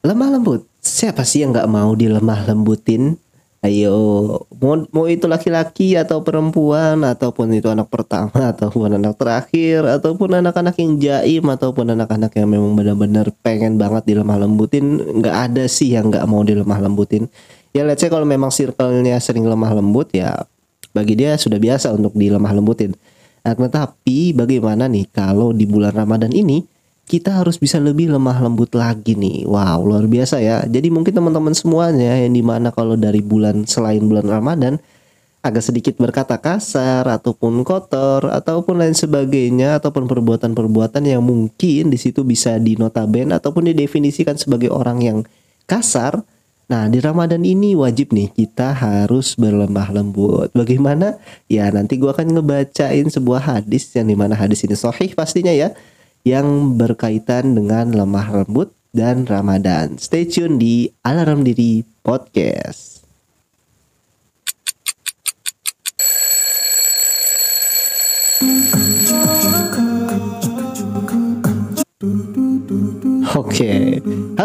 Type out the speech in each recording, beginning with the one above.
lemah lembut. Siapa sih yang nggak mau dilemah lembutin? Ayo mau, mau itu laki-laki atau perempuan ataupun itu anak pertama ataupun anak terakhir ataupun anak-anak yang jaim ataupun anak-anak yang memang benar-benar pengen banget dilemah lembutin. Nggak ada sih yang nggak mau dilemah lembutin. Ya let's say kalau memang circle-nya sering lemah lembut ya bagi dia sudah biasa untuk dilemah lembutin. Nah, tetapi bagaimana nih kalau di bulan Ramadan ini kita harus bisa lebih lemah lembut lagi nih. Wow, luar biasa ya. Jadi mungkin teman-teman semuanya yang di mana kalau dari bulan selain bulan Ramadan agak sedikit berkata kasar ataupun kotor ataupun lain sebagainya ataupun perbuatan-perbuatan yang mungkin di situ bisa dinotaben ataupun didefinisikan sebagai orang yang kasar. Nah, di Ramadan ini wajib nih kita harus berlemah lembut. Bagaimana? Ya, nanti gua akan ngebacain sebuah hadis yang di mana hadis ini sahih pastinya ya yang berkaitan dengan lemah lembut dan Ramadan. Stay tune di Alarm Diri Podcast.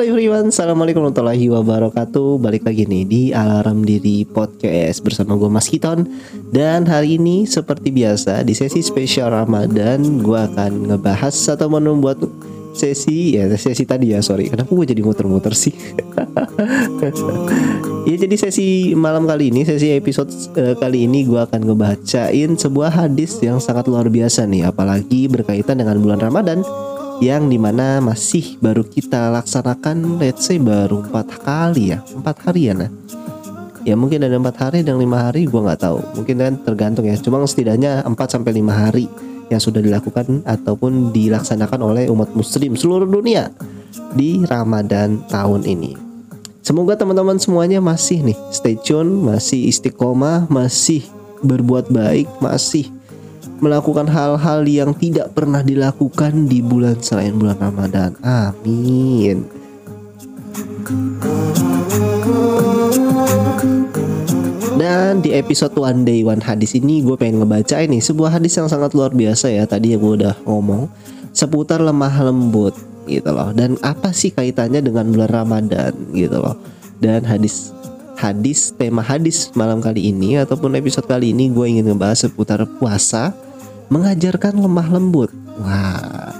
Halo everyone, assalamualaikum warahmatullahi wabarakatuh. Balik lagi nih di Alarm Diri Podcast bersama gue Mas Kiton. Dan hari ini seperti biasa di sesi spesial Ramadan, gue akan ngebahas atau membuat sesi ya sesi tadi ya sorry kenapa gue jadi muter-muter sih ya jadi sesi malam kali ini sesi episode uh, kali ini gue akan ngebacain sebuah hadis yang sangat luar biasa nih apalagi berkaitan dengan bulan Ramadan yang di mana masih baru kita laksanakan let's say baru empat kali ya empat hari ya nah ya mungkin ada empat hari dan lima hari gue nggak tahu. Mungkin kan tergantung ya. Cuma setidaknya empat sampai lima hari yang sudah dilakukan ataupun dilaksanakan oleh umat muslim seluruh dunia di Ramadan tahun ini. Semoga teman-teman semuanya masih nih stay tune masih istiqomah masih berbuat baik masih melakukan hal-hal yang tidak pernah dilakukan di bulan selain bulan Ramadan. Amin. Dan di episode One Day One Hadis ini gue pengen ngebaca ini sebuah hadis yang sangat luar biasa ya tadi yang gue udah ngomong seputar lemah lembut gitu loh. Dan apa sih kaitannya dengan bulan Ramadan gitu loh. Dan hadis hadis tema hadis malam kali ini ataupun episode kali ini gue ingin ngebahas seputar puasa mengajarkan lemah lembut. Wah,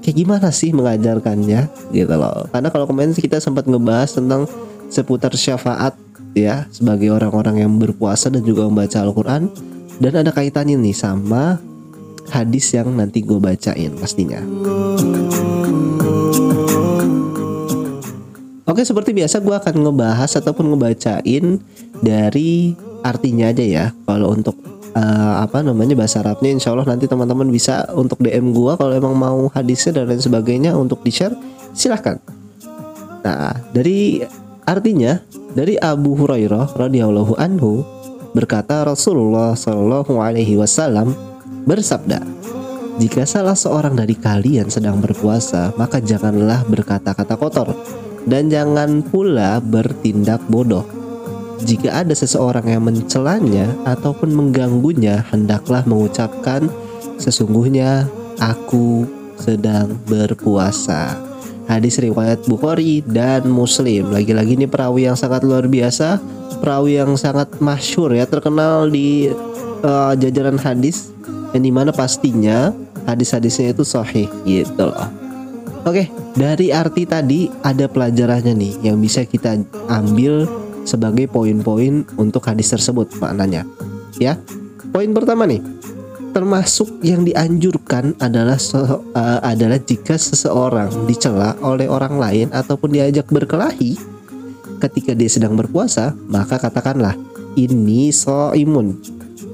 kayak gimana sih mengajarkannya gitu loh. Karena kalau kemarin kita sempat ngebahas tentang seputar syafaat ya sebagai orang-orang yang berpuasa dan juga membaca Al-Quran dan ada kaitannya nih sama hadis yang nanti gue bacain pastinya. Oke seperti biasa gue akan ngebahas ataupun ngebacain dari artinya aja ya Kalau untuk uh, apa namanya bahasa Arabnya insya Allah nanti teman-teman bisa untuk DM gua kalau emang mau hadisnya dan lain sebagainya untuk di share silahkan. Nah dari artinya dari Abu Hurairah radhiyallahu anhu berkata Rasulullah Shallallahu alaihi wasallam bersabda jika salah seorang dari kalian sedang berpuasa maka janganlah berkata-kata kotor dan jangan pula bertindak bodoh jika ada seseorang yang mencelanya ataupun mengganggunya, hendaklah mengucapkan sesungguhnya aku sedang berpuasa. Hadis riwayat Bukhari dan Muslim. Lagi-lagi ini perawi yang sangat luar biasa, perawi yang sangat masyur ya, terkenal di uh, jajaran hadis yang di mana pastinya hadis-hadisnya itu sahih gitu loh. Oke, dari arti tadi ada pelajarannya nih yang bisa kita ambil sebagai poin-poin untuk hadis tersebut maknanya. Ya. Poin pertama nih, termasuk yang dianjurkan adalah so, uh, adalah jika seseorang dicela oleh orang lain ataupun diajak berkelahi ketika dia sedang berpuasa, maka katakanlah ini so imun.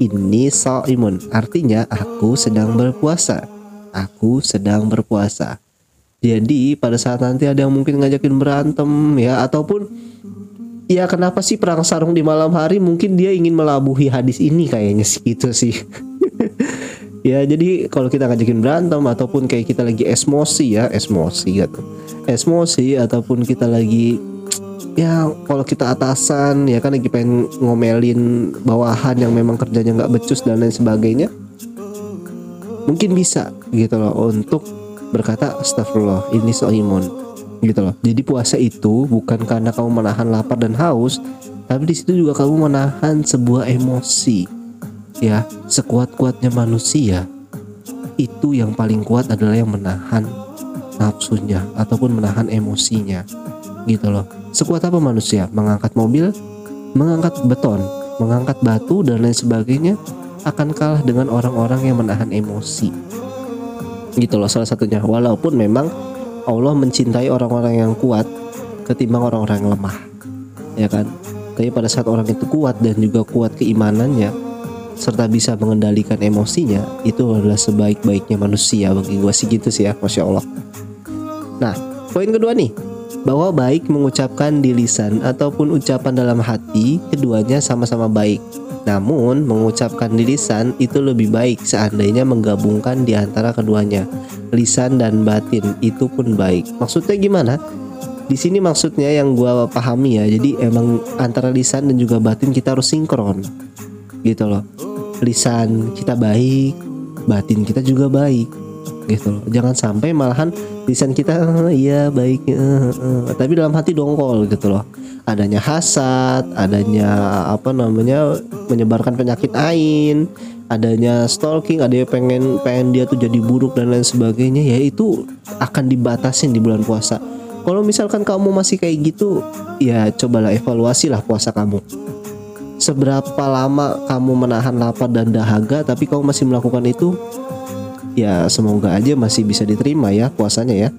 Ini so imun. Artinya aku sedang berpuasa. Aku sedang berpuasa. Jadi pada saat nanti ada yang mungkin ngajakin berantem ya ataupun ya kenapa sih perang sarung di malam hari mungkin dia ingin melabuhi hadis ini kayaknya sih gitu sih. Ya jadi kalau kita ngajakin berantem ataupun kayak kita lagi esmosi ya esmosi gitu. Esmosi ataupun kita lagi ya kalau kita atasan ya kan lagi pengen ngomelin bawahan yang memang kerjanya nggak becus dan lain sebagainya mungkin bisa gitu loh untuk berkata astagfirullah ini soimun gitu loh. Jadi puasa itu bukan karena kamu menahan lapar dan haus tapi di situ juga kamu menahan sebuah emosi ya. Sekuat-kuatnya manusia itu yang paling kuat adalah yang menahan nafsunya ataupun menahan emosinya gitu loh. Sekuat apa manusia? Mengangkat mobil mengangkat beton mengangkat batu dan lain sebagainya akan kalah dengan orang-orang yang menahan emosi gitu loh salah satunya. Walaupun memang Allah mencintai orang-orang yang kuat ketimbang orang-orang yang lemah. Ya kan? Tapi pada saat orang itu kuat dan juga kuat keimanannya serta bisa mengendalikan emosinya itu adalah sebaik-baiknya manusia bagi gue sih gitu sih ya masya Allah. Nah poin kedua nih. Bahwa baik mengucapkan di lisan ataupun ucapan dalam hati keduanya sama-sama baik. Namun mengucapkan di lisan itu lebih baik seandainya menggabungkan di antara keduanya lisan dan batin itu pun baik. Maksudnya gimana? Di sini maksudnya yang gue pahami ya jadi emang antara lisan dan juga batin kita harus sinkron gitu loh. Lisan kita baik batin kita juga baik gitu loh. Jangan sampai malahan lisan kita iya baik uh, uh, tapi dalam hati dongkol gitu loh. Adanya hasad adanya apa namanya menyebarkan penyakit ain adanya stalking ada yang pengen pengen dia tuh jadi buruk dan lain sebagainya ya itu akan dibatasin di bulan puasa. Kalau misalkan kamu masih kayak gitu ya cobalah evaluasi lah puasa kamu. Seberapa lama kamu menahan lapar dan dahaga tapi kamu masih melakukan itu ya semoga aja masih bisa diterima ya puasanya ya.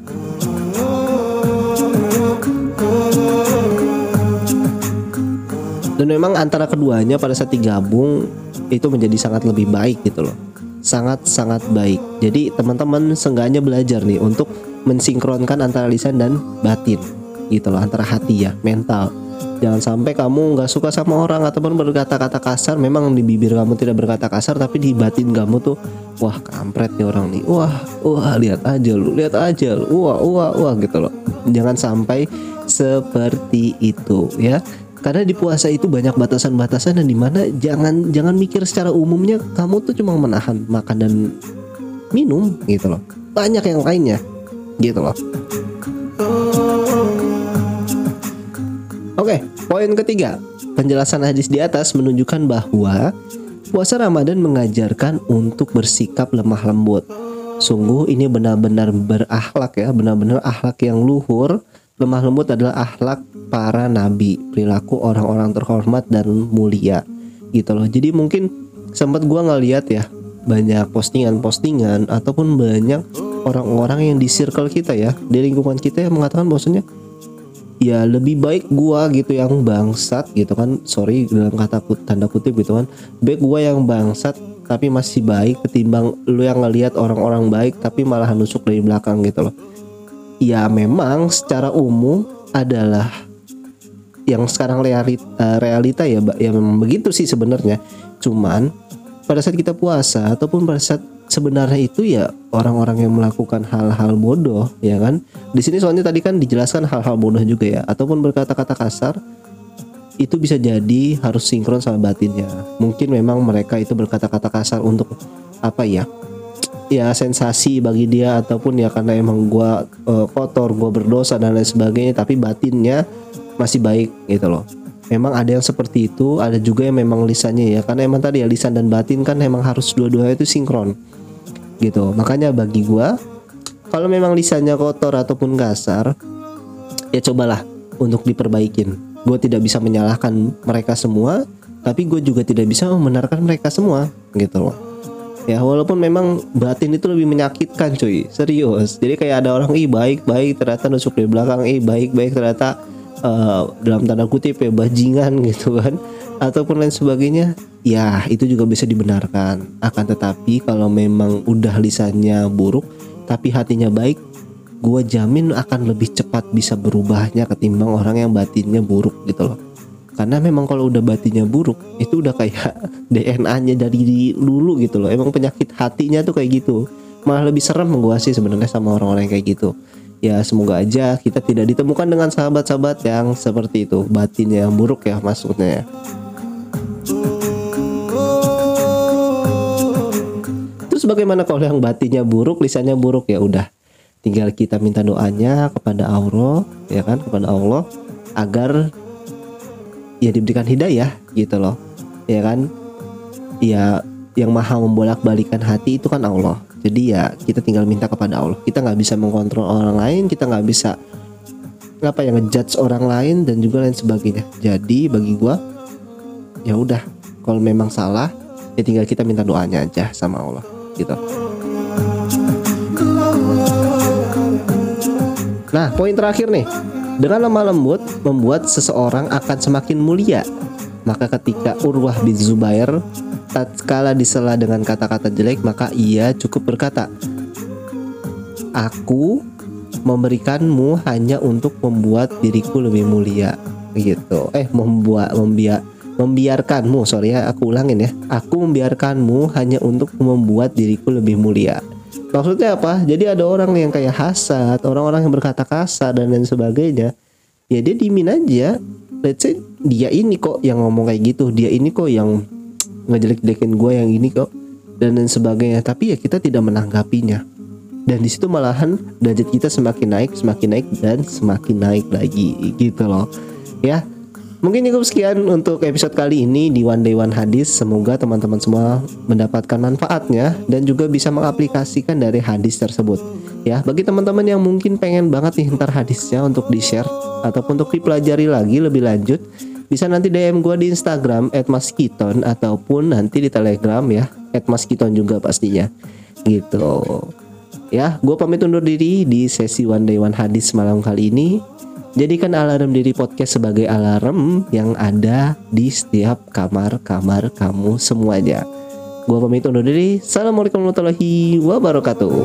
Dan memang antara keduanya pada saat digabung itu menjadi sangat lebih baik gitu loh sangat sangat baik jadi teman-teman seenggaknya belajar nih untuk mensinkronkan antara lisan dan batin gitu loh antara hati ya mental Jangan sampai kamu nggak suka sama orang ataupun berkata-kata kasar. Memang di bibir kamu tidak berkata kasar, tapi di batin kamu tuh, wah kampret nih orang nih. Wah, wah lihat aja lu, lihat aja lu. Wah, wah, wah gitu loh. Jangan sampai seperti itu ya. Karena di puasa itu banyak batasan-batasan dan di mana jangan jangan mikir secara umumnya kamu tuh cuma menahan makan dan minum gitu loh. Banyak yang lainnya gitu loh. Oke, poin ketiga. Penjelasan hadis di atas menunjukkan bahwa puasa Ramadan mengajarkan untuk bersikap lemah lembut. Sungguh ini benar-benar berakhlak ya, benar-benar akhlak yang luhur. Lemah lembut adalah akhlak para nabi, perilaku orang-orang terhormat dan mulia. Gitu loh. Jadi mungkin sempat gua ngeliat ya banyak postingan-postingan ataupun banyak orang-orang yang di circle kita ya, di lingkungan kita yang mengatakan bahwasanya ya lebih baik gua gitu yang bangsat gitu kan sorry dalam kata tanda kutip gitu kan baik gua yang bangsat tapi masih baik ketimbang lu yang ngelihat orang-orang baik tapi malah nusuk dari belakang gitu loh ya memang secara umum adalah yang sekarang realita, eh, realita ya ya memang begitu sih sebenarnya. Cuman pada saat kita puasa ataupun pada saat sebenarnya itu ya orang-orang yang melakukan hal-hal bodoh ya kan? Di sini soalnya tadi kan dijelaskan hal-hal bodoh juga ya. Ataupun berkata-kata kasar itu bisa jadi harus sinkron sama batinnya. Mungkin memang mereka itu berkata-kata kasar untuk apa ya ya sensasi bagi dia ataupun ya karena emang gua uh, kotor gua berdosa dan lain sebagainya tapi batinnya masih baik gitu loh. Memang ada yang seperti itu ada juga yang memang lisannya ya karena emang tadi ya lisan dan batin kan memang harus dua-duanya itu sinkron gitu. Makanya bagi gua kalau memang lisannya kotor ataupun kasar ya cobalah untuk diperbaikin. Gue tidak bisa menyalahkan mereka semua tapi gue juga tidak bisa membenarkan mereka semua gitu loh ya walaupun memang batin itu lebih menyakitkan cuy. Serius. Jadi kayak ada orang ih baik baik. Ternyata nusuk di belakang ih baik baik. Ternyata uh, dalam tanda kutip ya bajingan gitu kan. Ataupun lain sebagainya. Ya itu juga bisa dibenarkan. Akan tetapi kalau memang udah lisannya buruk tapi hatinya baik gue jamin akan lebih cepat bisa berubahnya ketimbang orang yang batinnya buruk gitu loh karena memang kalau udah batinnya buruk itu udah kayak DNA-nya dari dulu gitu loh. Emang penyakit hatinya tuh kayak gitu. Malah lebih serem gue sih sebenarnya sama orang-orang kayak gitu. Ya semoga aja kita tidak ditemukan dengan sahabat-sahabat yang seperti itu. Batinnya yang buruk ya maksudnya ya. Terus bagaimana kalau yang batinnya buruk, lisannya buruk? Ya udah. tinggal kita minta doanya kepada Allah ya kan? Kepada Allah agar ya diberikan hidayah gitu loh. Ya kan? Ya yang maha membolak-balikan hati itu kan Allah. Jadi ya kita tinggal minta kepada Allah. Kita nggak bisa mengkontrol orang lain kita nggak bisa apa yang ngejudge orang lain dan juga lain sebagainya. Jadi bagi gua ya udah. Kalau memang salah ya tinggal kita minta doanya aja sama Allah gitu. Nah, poin terakhir nih. Dengan lemah lembut membuat seseorang akan semakin mulia. Maka ketika Urwah bin Zubair tatkala disela dengan kata-kata jelek, maka ia cukup berkata, "Aku memberikanmu hanya untuk membuat diriku lebih mulia." gitu. Eh, membuat membiak membiarkanmu, sorry ya, aku ulangin ya. Aku membiarkanmu hanya untuk membuat diriku lebih mulia. Maksudnya apa? Jadi ada orang yang kayak hasad, orang-orang yang berkata kasar dan lain sebagainya. Ya dia dimin aja. Let's say dia ini kok yang ngomong kayak gitu, dia ini kok yang ngejelek-jelekin gue yang ini kok dan lain sebagainya. Tapi ya kita tidak menanggapinya. Dan di situ malahan derajat kita semakin naik, semakin naik dan semakin naik lagi gitu loh. Ya, Mungkin cukup sekian untuk episode kali ini di One Day One Hadis. Semoga teman-teman semua mendapatkan manfaatnya dan juga bisa mengaplikasikan dari hadis tersebut. Ya, bagi teman-teman yang mungkin pengen banget nih ntar hadisnya untuk di-share ataupun untuk dipelajari lagi lebih lanjut, bisa nanti DM gue di Instagram @maskiton ataupun nanti di Telegram ya @maskiton juga pastinya. Gitu. Ya, gue pamit undur diri di sesi One Day One Hadis malam kali ini. Jadikan alarm diri podcast sebagai alarm yang ada di setiap kamar-kamar kamu semuanya. Gua pamit undur diri. Assalamualaikum warahmatullahi wabarakatuh.